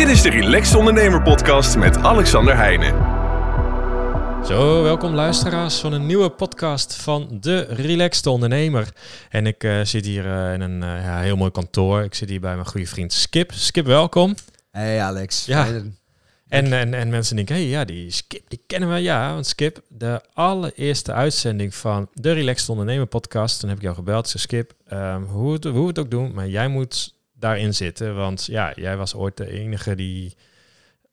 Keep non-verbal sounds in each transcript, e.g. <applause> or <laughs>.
Dit is de Relaxed Ondernemer Podcast met Alexander Heijnen. Zo, welkom luisteraars van een nieuwe podcast van de Relaxed Ondernemer. En ik uh, zit hier uh, in een uh, ja, heel mooi kantoor. Ik zit hier bij mijn goede vriend Skip. Skip, welkom. Hey Alex. Ja. En, en, en mensen denken, hé, hey, ja, die Skip, die kennen we. Ja, want Skip, de allereerste uitzending van de Relaxed Ondernemer podcast. Toen heb ik jou gebeld. Ze Skip, um, hoe, het, hoe we het ook doen, maar jij moet daarin zitten. Want ja, jij was ooit de enige die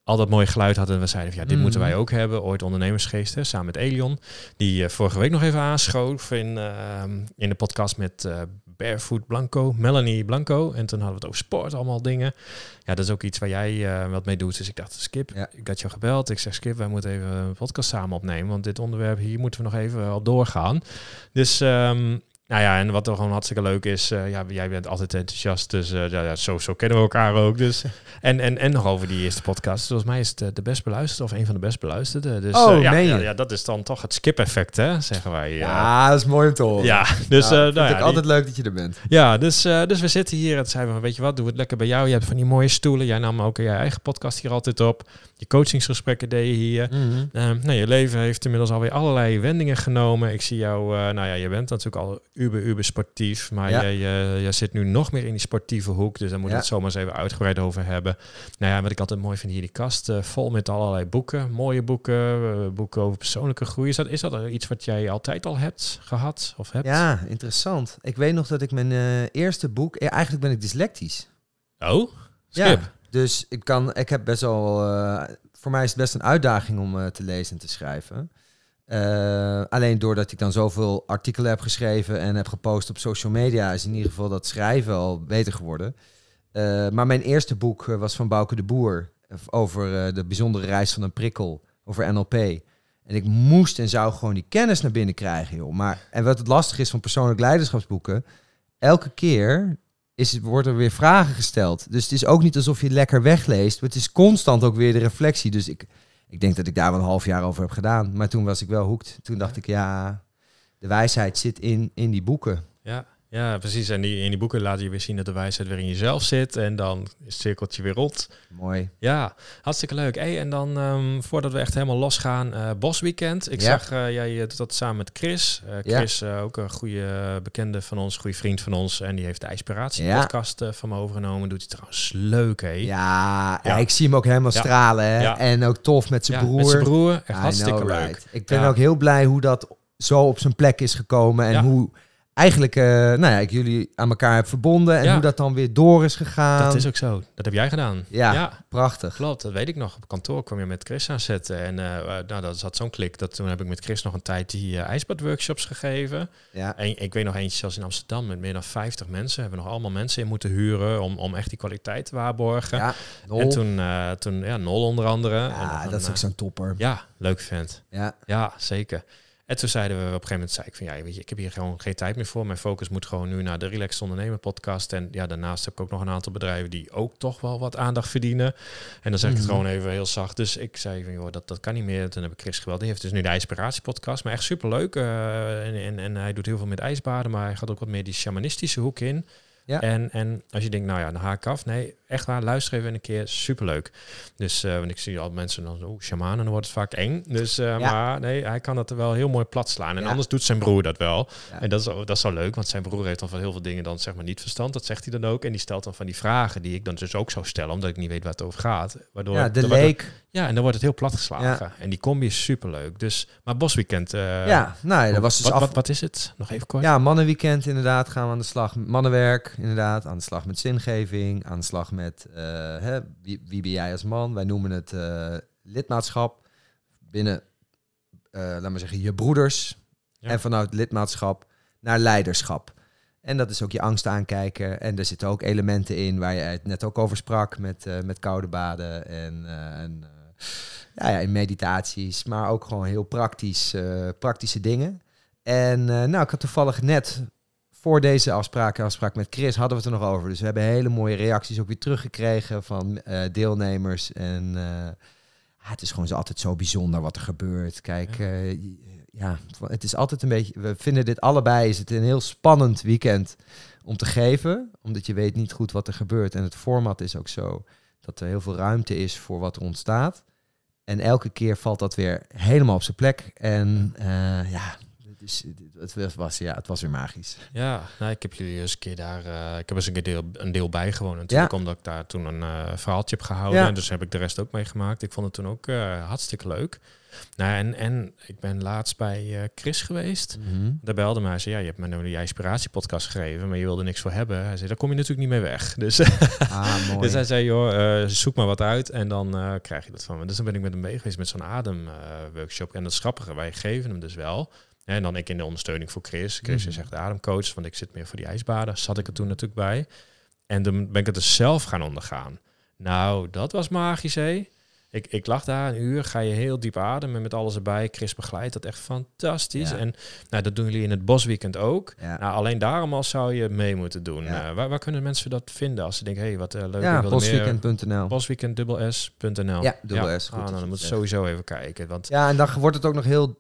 al dat mooie geluid had. En we zeiden van, ja, dit moeten wij ook hebben. Ooit ondernemersgeesten, samen met Elion. Die uh, vorige week nog even aanschoof in, uh, in de podcast met uh, Barefoot Blanco, Melanie Blanco. En toen hadden we het over sport, allemaal dingen. Ja, dat is ook iets waar jij wat mee doet. Dus ik dacht, Skip, ja. ik had je gebeld. Ik zeg, Skip, wij moeten even een podcast samen opnemen. Want dit onderwerp, hier moeten we nog even op doorgaan. Dus... Um, nou ja, en wat er gewoon hartstikke leuk is, uh, ja, jij bent altijd enthousiast, dus uh, ja, ja, zo, zo kennen we elkaar ook. Dus. En, en, en nog over die eerste podcast. Volgens mij is het de best beluisterde, of een van de best beluisterde. Dus oh, uh, ja, nee. ja, ja, dat is dan toch het skip-effect, hè, zeggen wij. Ja, dat is mooi om te horen. Ja, dus... Ja, uh, vind nou, ik altijd leuk dat je er bent. ja, dus, dus we zitten hier en zeiden we, weet je wat, doe het lekker bij jou. Je hebt van die mooie stoelen. Jij nam ook je eigen podcast hier altijd op. Je coachingsgesprekken deed je hier. Mm -hmm. nou, je leven heeft inmiddels alweer allerlei wendingen genomen. Ik zie jou, uh, nou ja, je bent natuurlijk al uber, uber sportief. Maar ja. jij, jij, jij zit nu nog meer in die sportieve hoek. Dus daar moeten we Ja. het zomaar eens even uitgebreid over hebben. Nou ja, wat ik altijd mooi vind hier, die kast uh, vol met allerlei boeken. Mooie boeken, boeken over persoonlijke groei. Is dat, is dat iets wat jij altijd al hebt gehad of hebt? Ja, interessant. Ik weet nog dat ik mijn uh, eerste boek... Ja, eigenlijk ben ik dyslectisch. Oh, skip. Ja, dus ik, kan, ik heb best wel... Uh, voor mij is het best een uitdaging om uh, te lezen en te schrijven. Uh, alleen doordat ik dan zoveel artikelen heb geschreven en heb gepost op social media, is in ieder geval dat schrijven al beter geworden. Maar mijn eerste boek was van Bouke de Boer over de bijzondere reis van een prikkel, over NLP. En ik moest en zou gewoon die kennis naar binnen krijgen, joh. Maar, en wat het lastig is van persoonlijk leiderschapsboeken, elke keer is, wordt er weer vragen gesteld. Dus het is ook niet alsof je lekker wegleest, maar het is constant ook weer de reflectie. Dus ik, ik denk dat ik daar wel een half jaar over heb gedaan. Maar toen was ik wel hoekt. Toen dacht ik, ja, de wijsheid zit in, in die boeken. Ja, ja, precies. En die, in die boeken laat je weer zien dat de wijsheid weer in jezelf zit. En dan is het cirkeltje weer rond. Mooi. Ja, hartstikke leuk. Hey, en dan um, voordat we echt helemaal losgaan, uh, Bosweekend. Ik Ja. zag uh, jij doet dat samen met Chris. Uh, Ja. Chris, uh, ook een goede bekende van ons, goede vriend van ons. En die heeft de Inspiratie Ja. podcast uh, van me overgenomen. Doet hij trouwens leuk, hé. Ja, Ja. ja, ik zie hem ook helemaal Ja. stralen. Hè? Ja. En ook tof met zijn Ja, broer. Met zijn broer. Echt I hartstikke know, leuk. right. Ik ben Ja. ook heel blij hoe dat zo op zijn plek is gekomen. En Ja. hoe eigenlijk, uh, nou ja, ik jullie aan elkaar heb verbonden. En Ja. hoe dat dan weer door is gegaan. Dat is ook zo. Dat heb jij gedaan. Ja. ja. Prachtig. Klopt, dat weet ik nog. Op kantoor kwam je met Chris aan zetten. En uh, nou, dat zat zo'n klik. Dat toen heb ik met Chris nog een tijd die uh, ijsbadworkshops gegeven. Ja. En ik weet nog eentje zelfs in Amsterdam met meer dan 50 mensen. Hebben we nog allemaal mensen in moeten huren om, om echt die kwaliteit te waarborgen. Ja, Nol. En toen, toen ja, Nol onder andere. Ja, dat is ook eh, zo'n topper. Ja, leuk vent. Ja. Ja, zeker. En toen zeiden we op een gegeven moment, zei ik van ja, weet je, ik heb hier gewoon geen tijd meer voor. Mijn focus moet gewoon nu naar de Relaxed Ondernemer podcast. En ja, daarnaast heb ik ook nog een aantal bedrijven die ook toch wel wat aandacht verdienen. En dan zeg ik het Mhm. gewoon even heel zacht. Dus ik zei van joh, dat, dat kan niet meer. Toen heb ik Chris gebeld. Die heeft dus nu de Inspiratie podcast. Maar echt superleuk. Uh, en, en, en hij doet heel veel met ijsbaden, maar hij gaat ook wat meer die shamanistische hoek in. Ja. En, en als je denkt, nou ja, dan haak ik af. Nee, echt waar, luister even een keer. Superleuk. Dus, uh, want ik zie al mensen dan, oeh, shamanen, dan wordt het vaak eng. Dus, uh, Ja. maar nee, hij kan dat er wel heel mooi plat slaan. En Ja. anders doet zijn broer dat wel. Ja. En dat is, dat is zo leuk, want zijn broer heeft dan van heel veel dingen dan zeg maar niet verstand. Dat zegt hij dan ook. En die stelt dan van die vragen die ik dan dus ook zou stellen, omdat ik niet weet waar het over gaat. Waardoor, Ja, de waardoor- leek. Ja, en dan wordt het heel plat geslagen. En die combi is superleuk. Dus, maar Bosweekend. uh, ja, nou dat was dus wat, af... wat, wat is het? Nog even kort. Ja, mannenweekend inderdaad gaan we aan de slag. Mannenwerk inderdaad, aan de slag met zingeving, aan de slag met uh, hè, wie, wie ben jij als man? Wij noemen het uh, lidmaatschap binnen, uh, laat maar zeggen, je broeders. Ja. En vanuit lidmaatschap naar leiderschap. En dat is ook je angst aankijken. En er zitten ook elementen in waar je het net ook over sprak met, uh, met koude baden en, uh, en ja, ja, in meditaties, maar ook gewoon heel praktisch, praktische dingen. En nou, ik had toevallig net voor deze afspraak, afspraak met Chris, hadden we het er nog over. Dus we hebben hele mooie reacties ook weer teruggekregen van uh, deelnemers. En uh, het is gewoon zo altijd zo bijzonder wat er gebeurt. Kijk, ja. ja, het is altijd een beetje. We vinden dit allebei is het een heel spannend weekend om te geven, omdat je weet niet goed wat er gebeurt. En het format is ook zo Dat er heel veel ruimte is voor wat er ontstaat. En elke keer valt dat weer helemaal op zijn plek. En ja, dus het was, ja, het was weer magisch. Ja, nou, ik heb jullie eens een keer daar, uh, ik heb eens een keer deel, een deel bijgewoond. Natuurlijk ja. omdat ik daar toen een uh, verhaaltje heb gehouden. Ja. Dus heb ik de rest ook meegemaakt. Ik vond het toen ook uh, hartstikke leuk. Nou, en, en ik ben laatst bij Chris geweest. Mm -hmm. Daar belde mij. Hij zei, ja, je hebt me nou die inspiratiepodcast gegeven, maar je wilde niks voor hebben. Hij zei, daar kom je natuurlijk niet mee weg. <laughs> Dus, ah, <laughs> mooi. dus hij zei, joh, zoek maar wat uit en dan krijg je dat van me. Dus dan ben ik met hem mee geweest met zo'n ademworkshop. en dat is grappige, wij geven hem dus wel. En dan ik in de ondersteuning voor Chris. Chris is echt de ademcoach, want ik zit meer voor die ijsbaden. Zat ik er toen natuurlijk bij. En dan ben ik het dus zelf gaan ondergaan. Nou, dat was magisch, hé. Ik, ik lag daar een uur, ga je heel diep ademen met alles erbij. Chris begeleidt dat echt fantastisch. En nou, dat doen jullie in het bosweekend ook. Nou, alleen daarom al zou je mee moeten doen. Uh, waar, waar, kunnen mensen dat vinden als ze denken, hé, hey, wat uh, leuk. Ja, bosweekend.nl. Bosweekend, S.nl. Ja, dubbel S. Ah, nou, dan moet sowieso even kijken. Want ja, en dan wordt het ook nog heel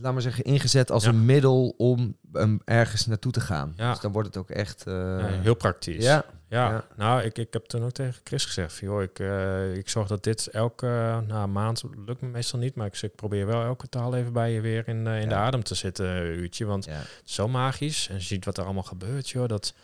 laat maar zeggen, ingezet als een middel om um, ergens naartoe te gaan. Ja. Dus dan wordt het ook echt... Uh, heel praktisch. Ja. Ja. nou, ik, ik heb toen ook tegen Chris gezegd, joh, ik, uh, ik zorg dat dit elke nou, maand, lukt me meestal niet, maar ik, ik probeer wel elke taal even bij je weer in, uh, in de adem te zitten, een uurtje, want zo magisch. En je ziet wat er allemaal gebeurt, joh, dat...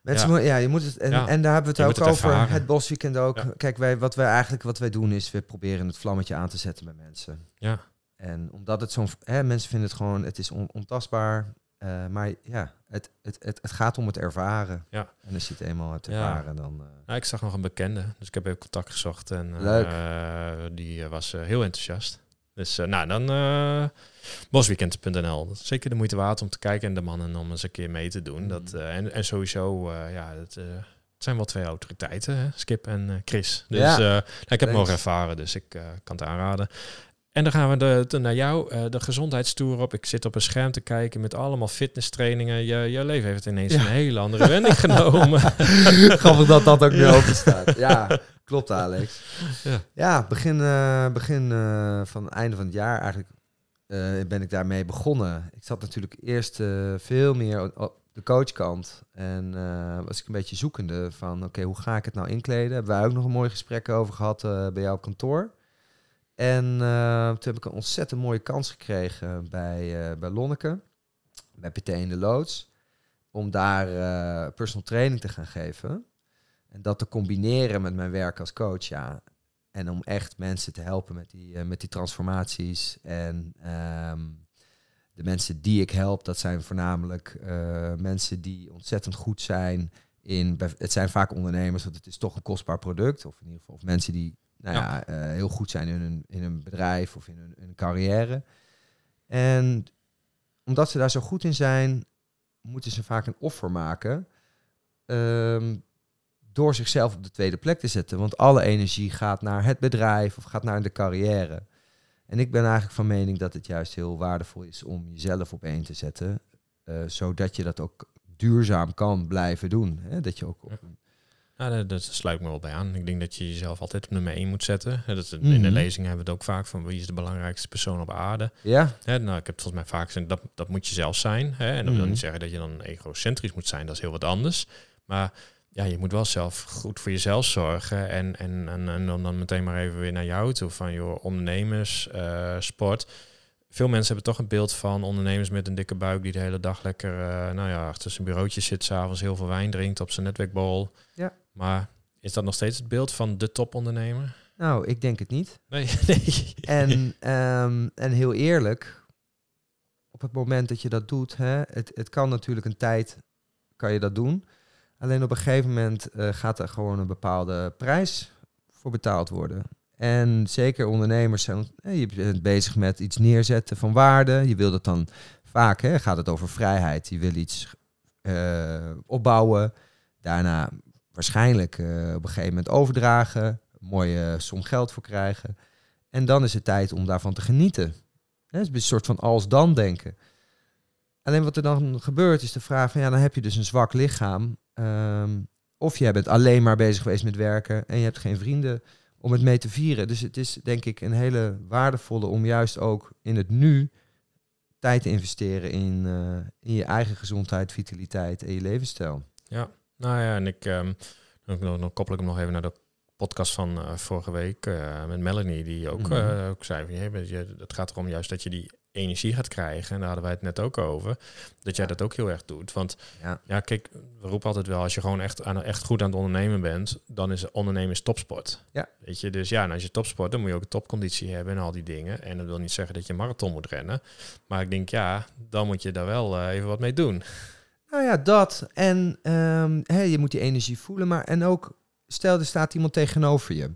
Mensen ja. ja, je moet het en, en daar hebben we het ook het over. Het bosweekend ook. Kijk, wij, wat wij eigenlijk wat wij doen is we proberen het vlammetje aan te zetten bij mensen. Ja. En omdat het zo'n... Mensen vinden het gewoon, het is on, ontastbaar. Uh, maar ja, het, het, het, het gaat om het ervaren. Ja. En als je het eenmaal hebt ervaren, dan... Uh... Nou, ik zag nog een bekende, dus ik heb even contact gezocht. En uh, die was heel enthousiast. Dus nou, dan bosweekend.nl. Zeker de moeite waard om te kijken en de mannen om eens een keer mee te doen. Dat, mm. en, en sowieso, ja, dat, het zijn wel twee autoriteiten, hè? Skip en Chris. Dus ja, nou, ik heb hem nog ervaren, dus ik kan het aanraden. En dan gaan we de, de naar jou, uh, de gezondheidstoer op. Ik zit op een scherm te kijken met allemaal fitnesstrainingen. Je, je leven heeft ineens een hele andere wending <laughs> genomen. Grappig dat dat ook nu open staat. Ja, klopt Alex. Ja, ja begin, uh, begin uh, van einde van het jaar eigenlijk ben ik daarmee begonnen. Ik zat natuurlijk eerst veel meer op de coachkant. En was ik een beetje zoekende van, oké, hoe ga ik het nou inkleden? Hebben wij ook nog een mooi gesprek over gehad bij jouw kantoor. En uh, toen heb ik een ontzettend mooie kans gekregen bij, uh, bij Lonneke, bij PT in de Loods, om daar uh, personal training te gaan geven. En dat te combineren met mijn werk als coach, ja. En om echt mensen te helpen met die, met die transformaties. En um, de mensen die ik help, dat zijn voornamelijk mensen die ontzettend goed zijn in... Het zijn vaak ondernemers, want het is toch een kostbaar product. Of in ieder geval of mensen die nou ja, uh, heel goed zijn in hun, in een bedrijf of in hun, hun carrière. En omdat ze daar zo goed in zijn, moeten ze vaak een offer maken. Um, door zichzelf op de tweede plek te zetten. Want alle energie gaat naar het bedrijf of gaat naar de carrière. En ik ben eigenlijk van mening dat het juist heel waardevol is om jezelf op één te zetten. Uh, zodat je dat ook duurzaam kan blijven doen. Hè? Dat je ook op een ja, dat, sluit me wel bij aan. Ik denk dat je jezelf altijd op nummer 1 moet zetten. Dat, In de mhm. lezing hebben we het ook vaak van wie is de belangrijkste persoon op aarde. Ja. Hè, nou, ik heb het volgens mij vaak gezegd, dat, dat moet je zelf zijn. Hè? En dat wil mhm. niet zeggen dat je dan egocentrisch moet zijn, dat is heel wat anders. Maar ja, je moet wel zelf goed voor jezelf zorgen. En, en, en, en dan meteen maar even weer naar jou toe. Van joh, ondernemers, uh, sport veel mensen hebben toch een beeld van ondernemers met een dikke buik die de hele dag lekker uh, nou ja, achter zijn bureautje zit, s'avonds heel veel wijn drinkt op zijn netwerkbol. Ja. Maar is dat nog steeds het beeld van de topondernemer? Nou, ik denk het niet. Nee. <laughs> nee. En, um, en heel eerlijk, op het moment dat je dat doet, hè, het, het kan natuurlijk een tijd, kan je dat doen. Alleen op een gegeven moment uh, gaat er gewoon een bepaalde prijs voor betaald worden. En zeker ondernemers zijn, je bent bezig met iets neerzetten van waarde. Je wil dat dan vaak, hè, gaat het over vrijheid. Je wil iets uh, opbouwen. Daarna waarschijnlijk uh, op een gegeven moment overdragen. Een mooie som geld voor krijgen. En dan is het tijd om daarvan te genieten. Het is een soort van als-dan denken. Alleen wat er dan gebeurt is de vraag van ja, dan heb je dus een zwak lichaam. Um, of je bent alleen maar bezig geweest met werken en je hebt geen vrienden om het mee te vieren. Dus het is denk ik een hele waardevolle om juist ook in het nu tijd te investeren in, uh, in je eigen gezondheid, vitaliteit en je levensstijl. Ja, nou ja, en ik um, dan, dan, koppel ik hem nog even naar de podcast van eh, vorige week eh, met Melanie, die ook, Mhm. eh, ook zei van, je, je, het gaat erom juist dat je die energie gaat krijgen. En daar hadden wij het net ook over. Dat jij Ja. dat ook heel erg doet. Want Ja. ja, kijk, we roepen altijd wel, als je gewoon echt, aan, echt goed aan het ondernemen bent, dan is ondernemen is topsport. Ja. Weet je, dus ja, en als je topsport, dan moet je ook een topconditie hebben en al die dingen. En dat wil niet zeggen dat je marathon moet rennen. Maar ik denk, ja, dan moet je daar wel even wat mee doen. Nou ja, dat. En ehm, hè, je moet die energie voelen. Maar en ook, stel er staat iemand tegenover je.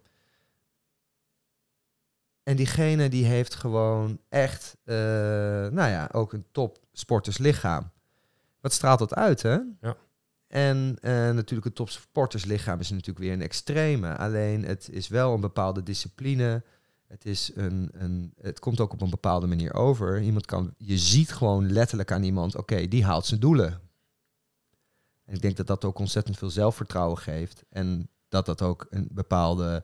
En diegene die heeft gewoon echt, eh, nou ja, ook een top sporterslichaam. Wat straalt dat uit, hè? Ja. En eh, natuurlijk een top sporterslichaam is natuurlijk weer een extreme. Alleen het is wel een bepaalde discipline. Het, is een, een, het komt ook op een bepaalde manier over. Iemand kan, je ziet gewoon letterlijk aan iemand, oké, die haalt zijn doelen. En ik denk dat dat ook ontzettend veel zelfvertrouwen geeft. En dat dat ook een bepaalde,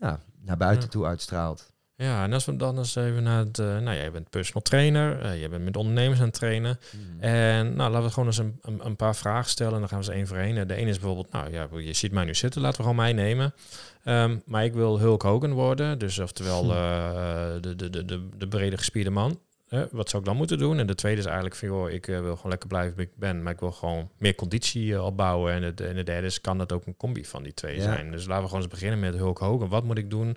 ja, naar buiten toe uitstraalt. Ja, en als we dan eens even naar het... eh, nou, jij bent personal trainer, eh je bent met ondernemers aan het trainen. En nou, laten we gewoon eens een, een, een paar vragen stellen. En dan gaan we ze één voor één. De ene is bijvoorbeeld, nou ja, je ziet mij nu zitten, laten we gewoon mij nemen. Ehm, maar ik wil Hulk Hogan worden. Dus oftewel Hm. eh, de, de, de, de, de brede gespierde man. Wat zou ik dan moeten doen? En de tweede is eigenlijk van, joh, ik eh, wil gewoon lekker blijven wie ik ben. Maar ik wil gewoon meer conditie eh, opbouwen. En, het, en de derde is, kan dat ook een combi van die twee Ja. zijn? Dus laten we gewoon eens beginnen met Hulk Hogan. Wat moet ik doen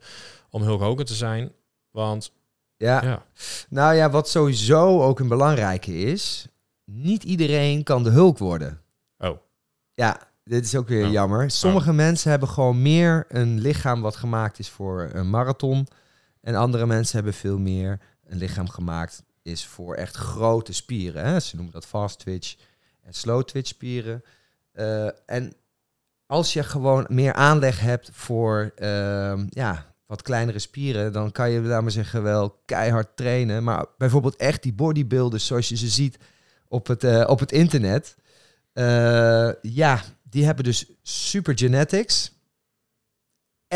om Hulk Hogan te zijn? Want, Ja, ja, nou ja, wat sowieso ook een belangrijke is, niet iedereen kan de hulk worden. oh, Ja, dit is ook weer Oh. jammer. Sommige mensen hebben gewoon meer een lichaam wat gemaakt is voor een marathon. En andere mensen hebben veel meer een lichaam gemaakt is voor echt grote spieren. Hè? Ze noemen dat fast twitch en slow twitch spieren. Eh, en als je gewoon meer aanleg hebt voor ehm, ja, wat kleinere spieren, dan kan je, laat maar zeggen, wel keihard trainen. Maar bijvoorbeeld echt die bodybuilders zoals je ze ziet op het, eh, op het internet. eh, ja, die hebben dus super genetics.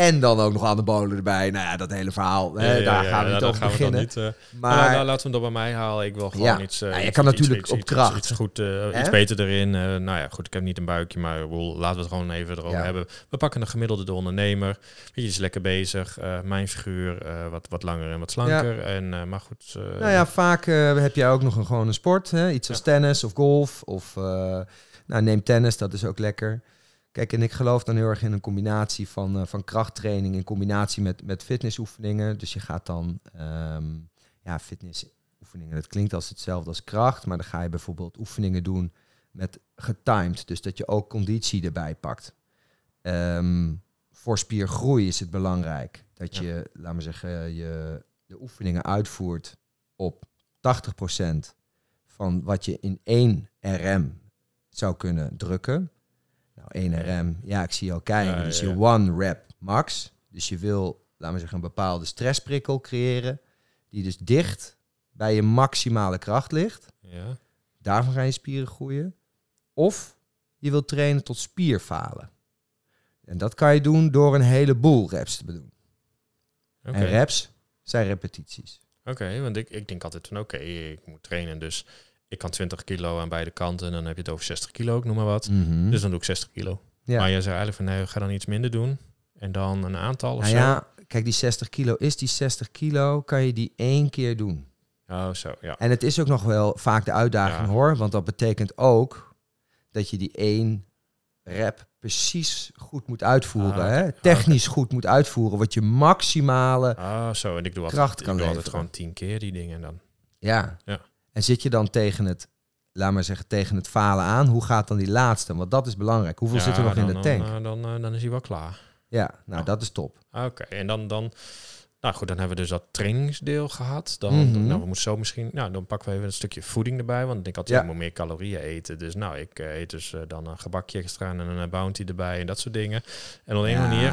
En dan ook nog anabolen erbij. Nou ja, dat hele verhaal. hè, Ja, daar ja, gaan we niet over dan beginnen. niet, eh, maar Maar nou, laten we hem bij mij halen. Ik wil gewoon iets. Ja, je iets- kan iets- natuurlijk iets- op kracht. Iets, goed, eh, iets beter erin. Nou ja, goed. Ik heb niet een buikje, maar laten we het gewoon even erover hebben. We pakken een gemiddelde de ondernemer. Weet je, is lekker bezig. Mijn figuur wat, wat langer en wat slanker. En, maar goed. Nou ja, vaak heb jij ook nog een gewone sport. Hè? Iets als tennis of golf. Of nou, neem tennis, dat is ook lekker. Kijk, en ik geloof dan heel erg in een combinatie van, eh, van krachttraining in combinatie met, met fitnessoefeningen. Dus je gaat dan, ehm, ja, fitnessoefeningen, dat klinkt als hetzelfde als kracht, maar dan ga je bijvoorbeeld oefeningen doen met getimed. Dus dat je ook conditie erbij pakt. Ehm, voor spiergroei is het belangrijk dat Ja. je, laat maar zeggen, je de oefeningen uitvoert op 80% van wat je in één RM zou kunnen drukken. Nou, één Ja. RM, ja, ik zie al kijken. Ja, dus ja, je one rep max. Dus je wil, laten we zeggen, een bepaalde stressprikkel creëren, die dus dicht bij je maximale kracht ligt. ja. Daarvan gaan je spieren groeien. Of je wilt trainen tot spierfalen. En dat kan je doen door een heleboel reps te doen. Oké. En reps zijn repetities. Oké, want ik, ik denk altijd van oké, ik moet trainen. Dus ik kan 20 kilo aan beide kanten. En dan heb je het over 60 kilo, ik noem maar wat. Mhm. Dus dan doe ik 60 kilo. ja. Maar jij zei eigenlijk van nee, ga dan iets minder doen. En dan een aantal of Nou zo. ja, kijk, die 60 kilo is die 60 kilo, kan je die één keer doen. Oh, zo, ja. En het is ook nog wel vaak de uitdaging Ja. hoor, want dat betekent ook dat je die één rep precies goed moet uitvoeren. Ah, hè? Technisch goed moet uitvoeren, wat je maximale Ah, zo. En ik doe altijd, kracht ik kan doe altijd leveren. gewoon 10 keer die dingen dan. Ja. Ja. En zit je dan tegen het, laat maar zeggen, tegen het falen aan? Hoe gaat dan die laatste? Want dat is belangrijk. Hoeveel Ja, zit er nog in de dan- tank? Dan, eh, dan, eh, dan is hij wel klaar. ja, nou dat is top. Oké, en dan, dan, nou goed, dan hebben we dus dat trainingsdeel gehad. Dan, Mhm. nou, we moeten zo misschien, nou, dan pakken we even een stukje voeding erbij, want ik altijd, Ja. moet meer calorieën eten. Dus nou, ik eh, eet dus eh, dan een gebakje extra en een eh, bounty erbij en dat soort dingen. En op een ja, manier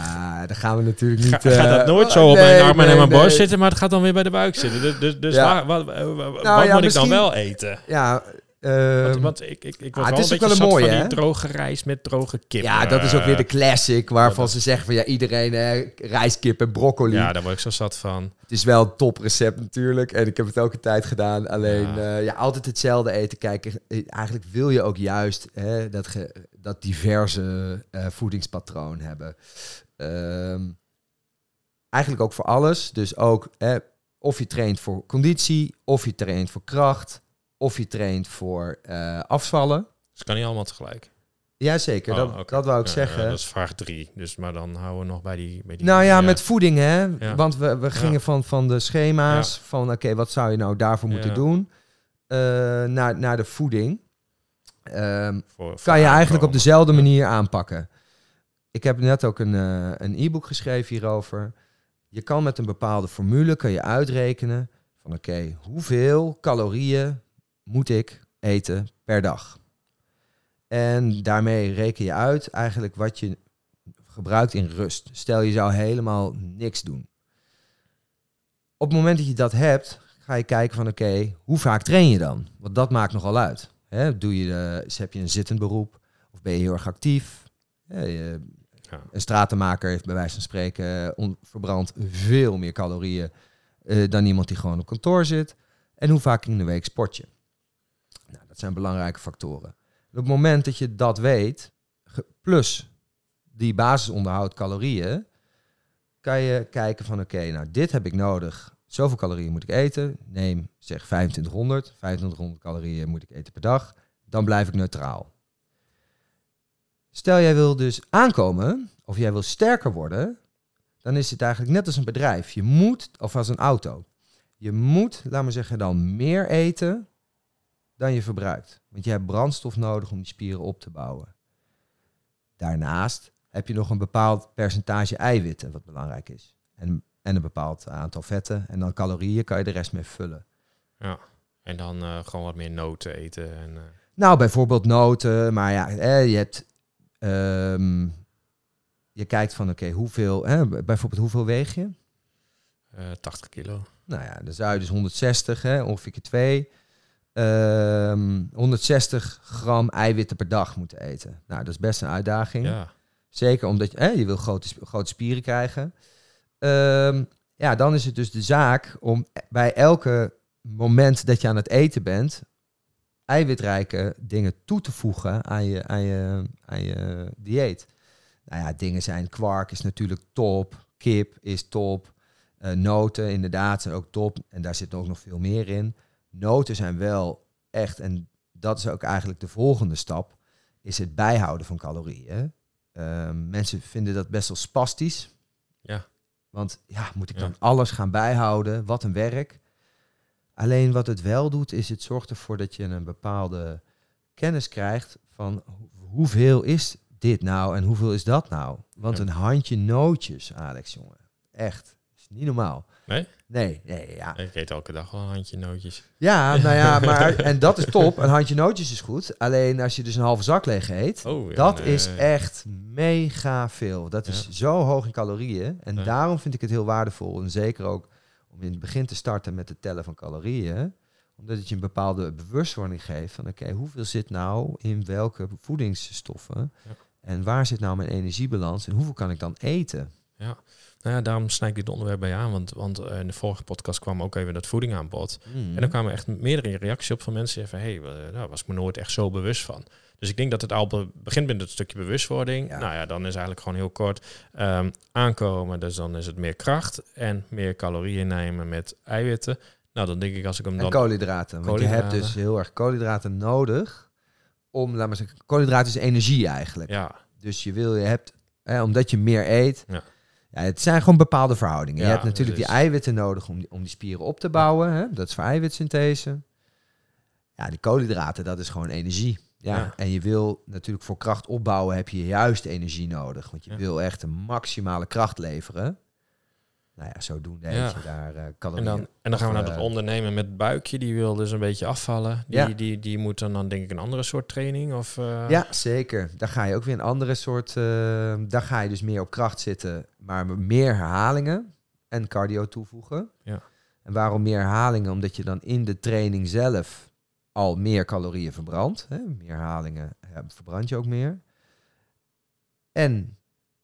daar gaan we natuurlijk niet... Ga, gaat dat nooit zo op mijn arm en nee, mijn nee. borst zitten, maar het gaat dan weer bij de buik zitten. Dus, dus, dus Ja. waar, wat, eh, wat ja, moet ik dan wel eten? Ja, Want, ehm, want ik, ik, ik ah, het is wel een mooie, van hè? die droge rijst met droge kip. ja, dat is ook weer de Eh, classic waarvan ze zeggen van ja, iedereen eh, rijstkip en broccoli. Ja, daar word ik zo zat van. Het is wel een toprecept natuurlijk. En ik heb het ook een tijd gedaan. Alleen Ja. ja, ja altijd hetzelfde eten. Kijken, eh, eigenlijk wil je ook juist hè, dat, ge, dat diverse eh, voedingspatroon hebben. Ehm, eigenlijk ook voor alles. Dus ook eh, of je traint voor conditie, of je traint voor kracht, of je traint voor eh, afvallen. Dus kan niet allemaal tegelijk. Jazeker, Oh, dat, oké. dat wou ik Ja, zeggen. ja, dat is vraag drie. Dus, maar dan houden we nog bij die... Bij die Nou ja, met voeding hè. Want we, we gingen van, van de schema's, van oké, wat zou je nou daarvoor moeten doen, eh, naar, naar de voeding. Ehm, voor- voor kan je eigenlijk op dezelfde manier aanpakken. Ik heb net ook een, eh, een e-book geschreven hierover. Je kan met een bepaalde formule kan je uitrekenen van oké, hoeveel calorieën moet ik eten per dag? En daarmee reken je uit eigenlijk wat je gebruikt in rust. Stel je zou helemaal niks doen. Op het moment dat je dat hebt, ga je kijken van oké, hoe vaak train je dan? Want dat maakt nogal uit. Doe je, eh, heb je een zittend beroep of ben je heel erg actief? Je- Ja. een stratenmaker heeft bij wijze van spreken on- verbrandt veel meer calorieën eh, dan iemand die gewoon op kantoor zit. En hoe vaak in de week sport je? Nou, dat zijn belangrijke factoren. Op het moment dat je dat weet, plus die basisonderhoud calorieën, kan je kijken van oké, nou dit heb ik nodig. Zoveel calorieën moet ik eten. Neem zeg 2500. 2500 calorieën moet ik eten per dag. Dan blijf ik neutraal. Stel jij wil dus aankomen, of jij wil sterker worden, dan is het eigenlijk net als een bedrijf. Je moet, of als een auto. Je moet, laat maar zeggen, dan meer eten dan je verbruikt. Want je hebt brandstof nodig om die spieren op te bouwen. Daarnaast heb je nog een bepaald percentage eiwitten, wat belangrijk is. En, en een bepaald aantal vetten. En dan calorieën kan je de rest mee vullen. En dan eh, gewoon wat meer noten eten. En, eh, Nou, bijvoorbeeld noten, maar ja, eh, je hebt. ehm, je kijkt van, oké, hoeveel, bijvoorbeeld hoeveel weeg je? eh, 80 kilo. Nou ja, dan zou je dus 160, hè, ongeveer 2. Ehm 160 gram eiwitten per dag moeten eten. Nou, dat is best een uitdaging. Ja. Zeker omdat je, hè, je wil grote, grote spieren krijgen. Ehm, ja, dan is het dus de zaak om bij elke moment dat je aan het eten bent, eiwitrijke dingen toe te voegen aan je, aan je, aan je dieet. Nou ja, dingen zijn kwark is natuurlijk top, kip is top, eh, noten inderdaad zijn ook top en daar zit ook nog veel meer in. Noten zijn wel echt, en dat is ook eigenlijk de volgende stap, is het bijhouden van calorieën. Ehm, mensen vinden dat best wel spastisch. Ja. Want ja, moet ik Ja. dan alles gaan bijhouden? Wat een werk. Alleen wat het wel doet, is het zorgt ervoor dat je een bepaalde kennis krijgt van ho- hoeveel is dit nou en hoeveel is dat nou? Want Ja. een handje nootjes, Alex, jongen. Echt. Is niet normaal. Nee? Nee, nee, ja. Ik eet elke dag wel een handje nootjes. Ja, nou ja, <laughs> maar, en dat is top. Een handje nootjes is goed. Alleen als je dus een halve zak leeg eet, Oh, ja, dat nee. is echt mega veel. Dat is Ja. zo hoog in calorieën. En Ja. daarom vind ik het heel waardevol. En zeker ook om in het begin te starten met het tellen van calorieën. Omdat het je een bepaalde bewustwording geeft van oké, hoeveel zit nou in welke voedingsstoffen? Ja. En waar zit nou mijn energiebalans? En hoeveel kan ik dan eten? Nou ja, daarom snij ik dit onderwerp bij aan. Want, want eh, in de vorige podcast kwam ook even dat voeding aan bod. Mm. En dan kwamen echt meerdere reacties op van mensen die van... hé, hey, daar was ik me nooit echt zo bewust van. Dus ik denk dat het al be- begint met het stukje bewustwording. Ja. Nou ja, dan is eigenlijk gewoon heel kort ehm, aankomen. Dus dan is het meer kracht en meer calorieën nemen met eiwitten. Nou, dan denk ik als ik hem En dan... koolhydraten. Want je hebt Koolhydraten. dus heel erg koolhydraten nodig om, laat maar zeggen, koolhydraten is energie eigenlijk. Ja, Dus je wil, je hebt, hè, omdat je meer eet. Ja. Ja, het zijn gewoon bepaalde verhoudingen. je hebt natuurlijk die eiwitten nodig om die, om die spieren op te bouwen. Hè? Dat is voor eiwitsynthese. Ja, die koolhydraten, dat is gewoon energie. Ja. Ja. En je wil natuurlijk voor kracht opbouwen heb je juist energie nodig. Want je Ja. wil echt een maximale kracht leveren. Nou ja, zodoende Ja. je daar en calorieën. dan, en dan gaan we naar dat eh, ondernemen met buikje. Die wil dus een beetje afvallen. Die, Ja. die, die moet dan, dan denk ik een andere soort training. Of, eh, Ja, zeker. Daar ga je ook weer een andere soort. eh, daar ga je dus meer op kracht zitten, maar meer herhalingen en cardio toevoegen. Ja. En waarom meer herhalingen? Omdat je dan in de training zelf al meer calorieën verbrandt. Hè? Meer herhalingen verbrand je ook meer. En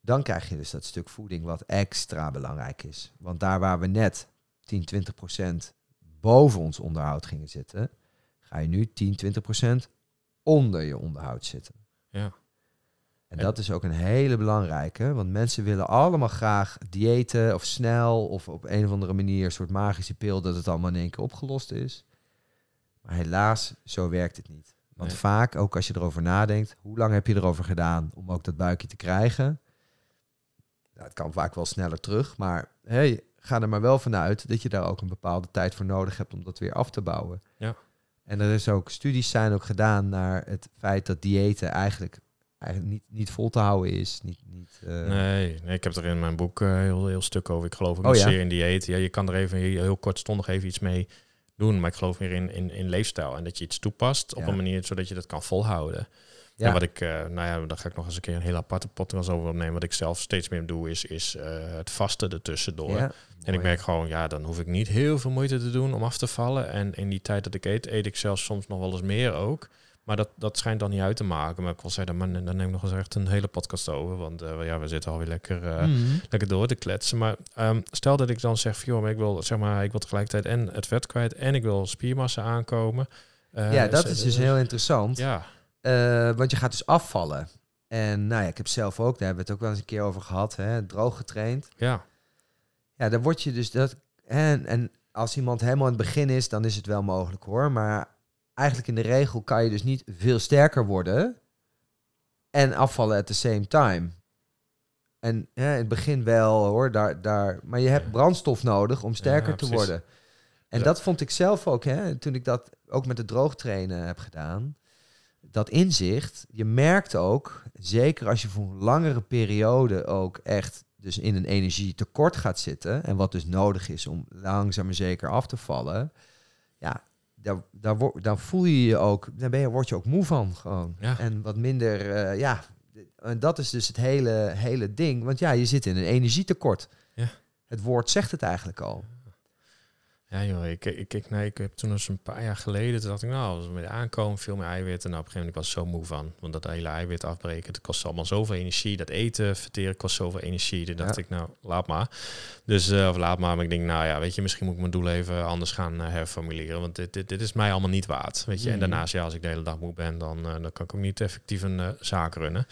dan krijg je dus dat stuk voeding wat extra belangrijk is. Want daar waar we net 10, 20 procent boven ons onderhoud gingen zitten, ga je nu 10, 20 procent onder je onderhoud zitten. Ja. En dat is ook een hele belangrijke, want mensen willen allemaal graag diëten of snel of op een of andere manier een soort magische pil dat het allemaal in één keer opgelost is. Maar helaas, zo werkt het niet. Want Nee. vaak, ook als je erover nadenkt, hoe lang heb je erover gedaan om ook dat buikje te krijgen? Nou, het kan vaak wel sneller terug, maar hey, ga er maar wel vanuit dat je daar ook een bepaalde tijd voor nodig hebt om dat weer af te bouwen. Ja. En er is ook studies zijn ook gedaan naar het feit dat diëten eigenlijk, eigenlijk niet, niet vol te houden is. Niet, niet, eh, Nee, nee, ik heb er in mijn boek eh, heel, heel stuk over. Ik geloof ook Oh, ja? zeer in dieet. Ja, je kan er even heel, heel kortstondig even iets mee doen. Maar ik geloof meer in, in, in leefstijl. En dat je iets toepast op Ja. een manier zodat je dat kan volhouden. Ja. En wat ik, eh, nou ja, daar ga ik nog eens een keer een hele aparte podcast over opnemen. Wat ik zelf steeds meer doe, is, is eh, het vasten ertussendoor. ja, En ik merk gewoon, ja, dan hoef ik niet heel veel moeite te doen om af te vallen. En in die tijd dat ik eet, eet ik zelfs soms nog wel eens meer ook. Maar dat, dat schijnt dan niet uit te maken. Maar ik wil zeggen, dan, dan neem ik nog eens echt een hele podcast over. Want eh, ja, we zitten alweer lekker, Mhm. lekker door te kletsen. Maar ehm, stel dat ik dan zeg, joh, maar ik wil, zeg maar, ik wil tegelijkertijd en het vet kwijt en ik wil spiermassa aankomen. Ja, dat is- is dus heel interessant. Ja, Eh, want je gaat dus afvallen. En nou ja, ik heb zelf ook, daar hebben we het ook wel eens een keer over gehad, hè, droog getraind. ja, Ja, dan word je dus dat. En, en als iemand helemaal in het begin is, dan is het wel mogelijk hoor. Maar eigenlijk in de regel kan je dus niet veel sterker worden en afvallen at the same time. En hè, in het begin wel hoor, daar, daar, maar je hebt brandstof nodig om sterker Ja, te worden. En Ja. dat vond ik zelf ook, hè, toen ik dat ook met het droogtrainen heb gedaan. Dat inzicht, je merkt ook, zeker als je voor een langere periode ook echt dus in een energietekort gaat zitten. En wat dus nodig is om langzaam maar zeker af te vallen. Ja, daar, daar, daar voel je je ook, daar ben je, word je ook moe van gewoon. Ja. En wat minder, eh, ja, en dat is dus het hele, hele ding. Want ja, je zit in een energietekort. Ja. Het woord zegt het eigenlijk al. Ja, joh, ik, ik, ik, nee, ik heb toen eens een paar jaar geleden, toen dacht ik, nou, als we met aankomen, veel meer eiwit. En nou, op een gegeven moment, ik was zo moe van. Want dat hele eiwit afbreken, het kost allemaal zoveel energie. Dat eten verteren kost zoveel energie. Toen dacht Ja. ik, nou, laat maar. Dus, eh, of laat maar. Maar ik denk, nou ja, weet je, misschien moet ik mijn doel even anders gaan eh, herformuleren. Want dit, dit, dit is mij allemaal niet waard, weet je. En Mhm. daarnaast, ja, als ik de hele dag moe ben, dan, eh, dan kan ik ook niet effectief een zaak runnen.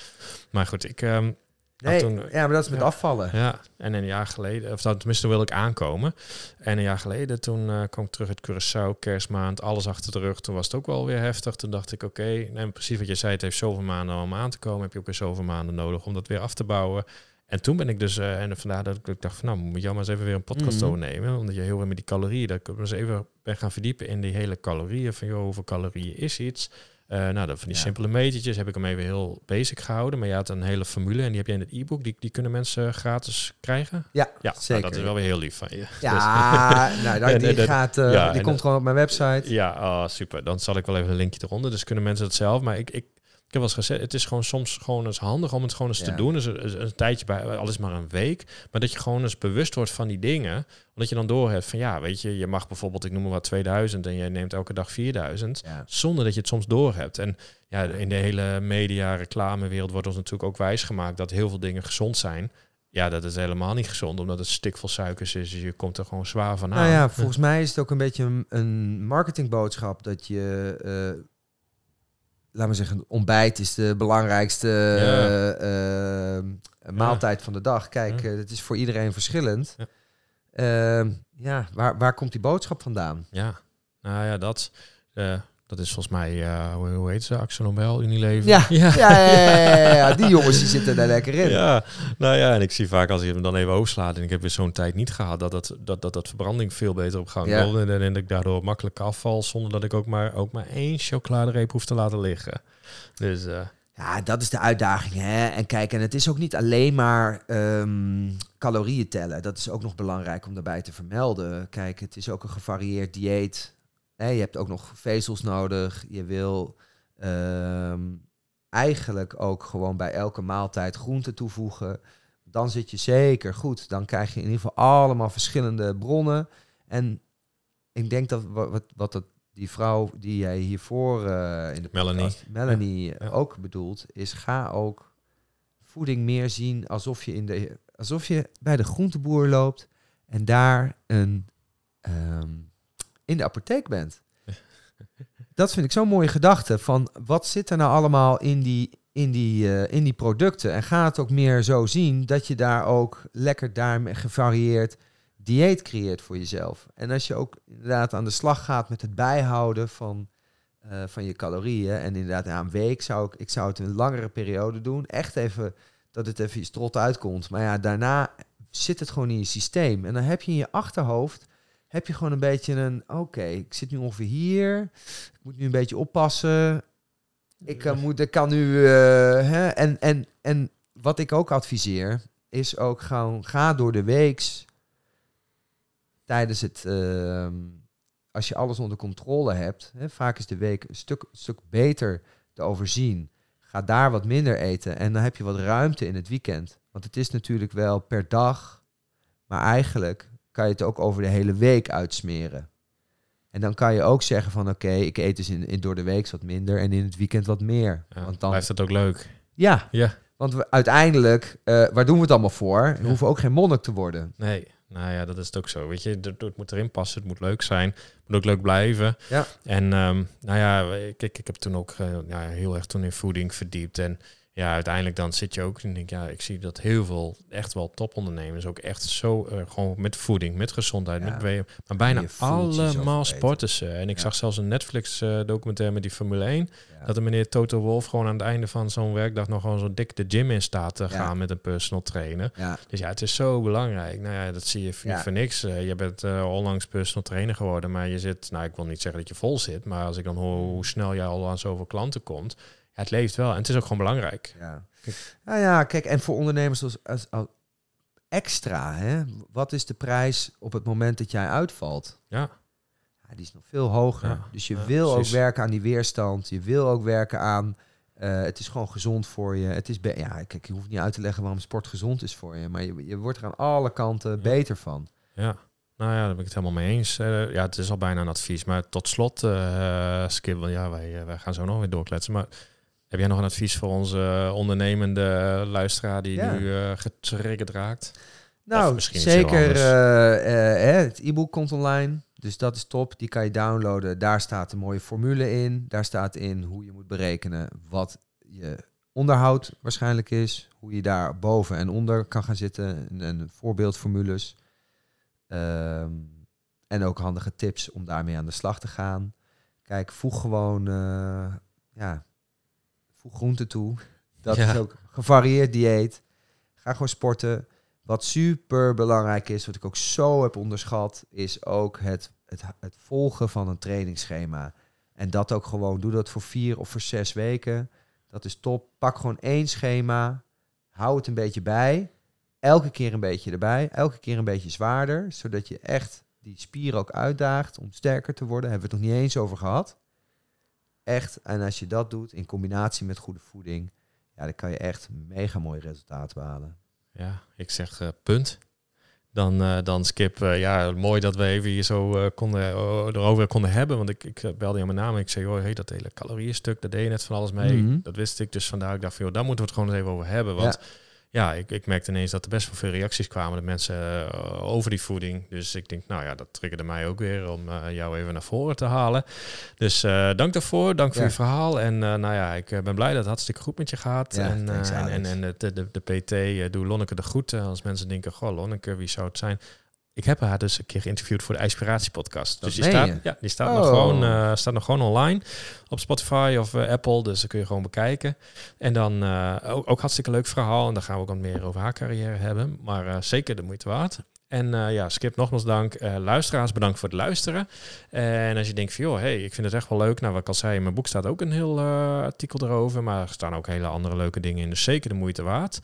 Maar goed, ik... ehm, Nee, toen- ja, maar dat is met ja. afvallen. ja, en een jaar geleden, of tenminste wil ik aankomen. En een jaar geleden, toen eh, kwam ik terug uit Curaçao, kerstmaand, alles achter de rug. Toen was het ook wel weer heftig. Toen dacht ik, oké, nee, precies wat je zei, het heeft zoveel maanden om aan te komen. Heb je ook weer zoveel maanden nodig om dat weer af te bouwen. En toen ben ik dus, eh, en vandaar dat ik dacht van, nou, moet jou maar eens even weer een podcast Mhm. overnemen. Omdat je heel veel met die calorieën, dat ik me eens even ben gaan verdiepen in die hele calorieën. Van, joh, hoeveel calorieën is iets? Eh, nou, dan van die Ja. simpele metertjes heb ik hem even heel basic gehouden. Maar je had een hele formule en die heb je in het e-book. Die, die kunnen mensen gratis krijgen. Ja, Ja, zeker. Nou, dat is wel weer heel lief van je. Ja, <laughs> nou, <laughs> die, eh, gaat, eh, ja, die komt dat- gewoon op mijn website. Ja, oh, super. Dan zal ik wel even een linkje eronder. Dus kunnen mensen het zelf. Maar ik, ik, ik heb wel eens gezegd, het is gewoon soms gewoon eens handig om het gewoon eens te doen. Dus een, een, tijdje bij, al is maar een week. Maar dat je gewoon eens bewust wordt van die dingen. Omdat je dan doorhebt van ja, weet je, je mag bijvoorbeeld, ik noem maar wat 2000 en jij neemt elke dag 4000. Ja. Zonder dat je het soms doorhebt. En ja, in de hele media, reclamewereld wordt ons natuurlijk ook wijsgemaakt dat heel veel dingen gezond zijn. Ja, dat is helemaal niet gezond, omdat het stikvol suikers is. Dus je komt er gewoon zwaar van aan. Nou ja, volgens mij is het ook een beetje een, een marketingboodschap dat je, eh laat maar zeggen, ontbijt is de belangrijkste Ja. eh, eh, maaltijd van de dag. Kijk, eh, het is voor iedereen verschillend. Ja. Ehm, ja, waar, waar komt die boodschap vandaan? Ja, nou ja, dat, eh, dat is volgens mij, eh, hoe, hoe heet ze, Axel Nobel, Unilever. Ja, ja. Ja, ja, ja, die jongens die zitten daar lekker in. Ja, nou ja, en ik zie vaak als je hem dan even overslaat en ik heb weer zo'n tijd niet gehad, dat dat, dat, dat, dat verbranding veel beter op gang komt en, en dat ik daardoor makkelijk afval zonder dat ik ook maar, ook maar één chocoladereep hoef te laten liggen. Dus eh, Ja, dat is de uitdaging. Hè? En kijk, en het is ook niet alleen maar ehm, calorieën tellen. Dat is ook nog belangrijk om daarbij te vermelden. Kijk, het is ook een gevarieerd dieet. Je hebt ook nog vezels nodig. Je wil ehm, eigenlijk ook gewoon bij elke maaltijd groenten toevoegen. Dan zit je zeker goed. Dan krijg je in ieder geval allemaal verschillende bronnen. En ik denk dat wat, wat, dat, die vrouw die jij hiervoor eh, in de Melanie. podcast, Melanie eh, Ja. ook bedoelt, is ga ook voeding meer zien alsof je, in de, alsof je bij de groenteboer loopt en daar een, ehm, in de apotheek bent. Dat vind ik zo'n mooie gedachte van wat zit er nou allemaal in die, in die, eh, in die producten. En ga het ook meer zo zien dat je daar ook lekker daarmee gevarieerd dieet creëert voor jezelf. En als je ook inderdaad aan de slag gaat met het bijhouden van, eh, van je calorieën. En inderdaad, na een week zou ik, ik zou het een langere periode doen. Echt even dat het even je strot uitkomt. Maar ja, daarna zit het gewoon in je systeem. En dan heb je in je achterhoofd heb je gewoon een beetje een, oké, ik zit nu ongeveer hier. Ik moet nu een beetje oppassen. Ik uh, moet, ik kan nu, uh, hè, en, en, en wat ik ook adviseer, is ook gewoon, ga door de weeks tijdens het, uh, als je alles onder controle hebt, hè, vaak is de week een stuk, stuk beter te overzien. Ga daar wat minder eten en dan heb je wat ruimte in het weekend. Want het is natuurlijk wel per dag, maar eigenlijk kan je het ook over de hele week uitsmeren. En dan kan je ook zeggen van oké, ik eet dus in, in, door de week wat minder en in het weekend wat meer. Ja, want dan blijft het ook leuk. Ja, Ja. want we, uiteindelijk, eh, waar doen we het allemaal voor? We hoeven ook geen monnik te worden. Nee, nou ja, dat is het ook zo. Weet je, het, het moet erin passen, het moet leuk zijn, het moet ook leuk blijven. Ja. En ehm, nou ja, kijk, ik heb toen ook eh, ja, heel erg toen in voeding verdiept. En ja, uiteindelijk dan zit je ook en denk ja, ik zie dat heel veel echt wel topondernemers ook echt zo uh, gewoon met voeding, met gezondheid, Ja. met bewegen, maar bijna allemaal sporten ze. En ik Ja. zag zelfs een Netflix eh, documentaire met die Formule 1, Ja. dat de meneer Toto Wolf gewoon aan het einde van zo'n werkdag nog gewoon zo dik de gym in staat te gaan met een personal trainer. Dus ja, het is zo belangrijk. Nou ja, dat zie je voor, niks. Eh, je bent eh, onlangs personal trainer geworden, maar je zit, nou ik wil niet zeggen dat je vol zit, maar als ik dan hoor hoe snel jij al aan zoveel klanten komt, ja, het leeft wel en het is ook gewoon belangrijk. ja. Kijk. Nou ja, kijk, en voor ondernemers als, als, als extra, hè? wat is de prijs op het moment dat jij uitvalt? Ja, Ja, die is nog veel hoger. Ja, dus je ja, wil precies. ook werken aan die weerstand. Je wil ook werken aan. eh, het is gewoon gezond voor je. Het is ja, kijk, je hoeft niet uit te leggen waarom sport gezond is voor je. Maar je, je wordt er aan alle kanten beter van. ja. Nou ja, daar ben ik het helemaal mee eens. Eh, ja, het is al bijna een advies. Maar tot slot, eh Skip, ja, wij, wij gaan zo nog weer doorkletsen. Maar heb jij nog een advies voor onze ondernemende luisteraar die Ja. nu eh getriggerd raakt? Nou, zeker. eh, eh, het e-book komt online. Dus dat is top. Die kan je downloaden. Daar staat een mooie formule in. Daar staat in hoe je moet berekenen wat je onderhoud waarschijnlijk is. Hoe je daar boven en onder kan gaan zitten. En, en voorbeeldformules. Ehm, en ook handige tips om daarmee aan de slag te gaan. Kijk, voeg gewoon ja, voeg groente toe. Dat Ja. is ook gevarieerd dieet. Ga gewoon sporten. Wat super belangrijk is, wat ik ook zo heb onderschat, is ook het, het, het volgen van een trainingsschema. En dat ook gewoon, doe dat voor vier of voor zes weken. Dat is top. Pak gewoon één schema. Hou het een beetje bij. Elke keer een beetje erbij. Elke keer een beetje zwaarder. Zodat je echt die spier ook uitdaagt om sterker te worden. Daar hebben we het nog niet eens over gehad. Echt. En als je dat doet in combinatie met goede voeding, ja, dan kan je echt mega mooie resultaten behalen. Ja, ik zeg eh, punt. Dan, eh, dan Skip, eh, ja, mooi dat we even hier zo konden, erover konden hebben. Want ik, ik belde je aan mijn naam en ik zei, oh, hey, dat hele caloriestuk, daar deed je net van alles mee. Mhm. Dat wist ik, dus vandaar ik dacht van, joh, daar moeten we het gewoon eens even over hebben. Want ja, ik, ik merkte ineens dat er best wel veel reacties kwamen, de mensen eh, over die voeding. Dus ik denk, nou ja, dat triggerde mij ook weer om eh, jou even naar voren te halen. Dus eh, dank daarvoor, dank voor Ja. je verhaal. En nou ja, ik ben blij dat het hartstikke goed met je gaat. Ja, en, thanks, en, en, de, de, de PT, doe Lonneke de groeten. Als mensen denken, goh, Lonneke, wie zou het zijn? Ik heb haar dus een keer geïnterviewd voor de Inspiratie podcast. Dus die staat, je? ja, die staat, Oh. nog gewoon, eh, staat nog gewoon online op Spotify of eh, Apple. Dus dat kun je gewoon bekijken. En dan eh, ook, ook hartstikke leuk verhaal. En daar gaan we ook wat meer over haar carrière hebben. Maar eh, zeker de moeite waard. En eh, ja, Skip, nogmaals dank. Eh, luisteraars, bedankt voor het luisteren. En als je denkt van, joh, hey, ik vind het echt wel leuk. Nou, wat ik al zei, in mijn boek staat ook een heel eh, artikel erover. Maar er staan ook hele andere leuke dingen in. Dus zeker de moeite waard.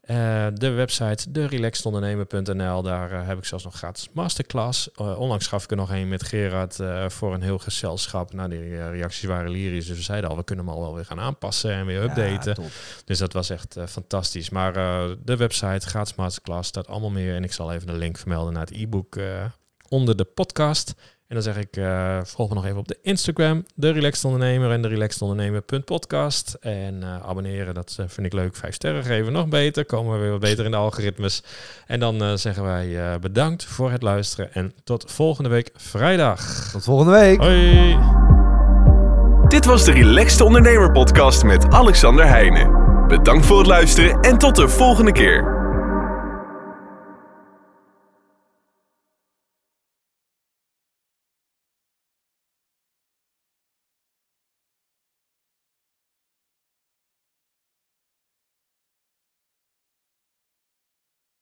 Eh, de website derelaxedondernemer.nl, daar eh, heb ik zelfs nog gratis masterclass. Eh, onlangs gaf ik er nog een met Gerard voor een heel gezelschap. Nou, die reacties waren lyrisch. Dus we zeiden al, we kunnen hem al wel weer gaan aanpassen en weer updaten. Ja. Dus dat was echt fantastisch. Maar de website, gratis masterclass, staat allemaal meer. En ik zal even de link vermelden naar het e-book onder de podcast. En dan zeg ik, eh, volg me nog even op de Instagram, de Relaxed Ondernemer en de Relaxed Ondernemer.podcast. En eh, abonneren, dat eh, vind ik leuk. Vijf sterren geven, nog beter. Komen we weer wat beter in de algoritmes. En dan zeggen wij eh, bedankt voor het luisteren. En tot volgende week vrijdag. Tot volgende week. Hoi! Dit was de Relaxed Ondernemer Podcast met Alexander Heijnen. Bedankt voor het luisteren en tot de volgende keer.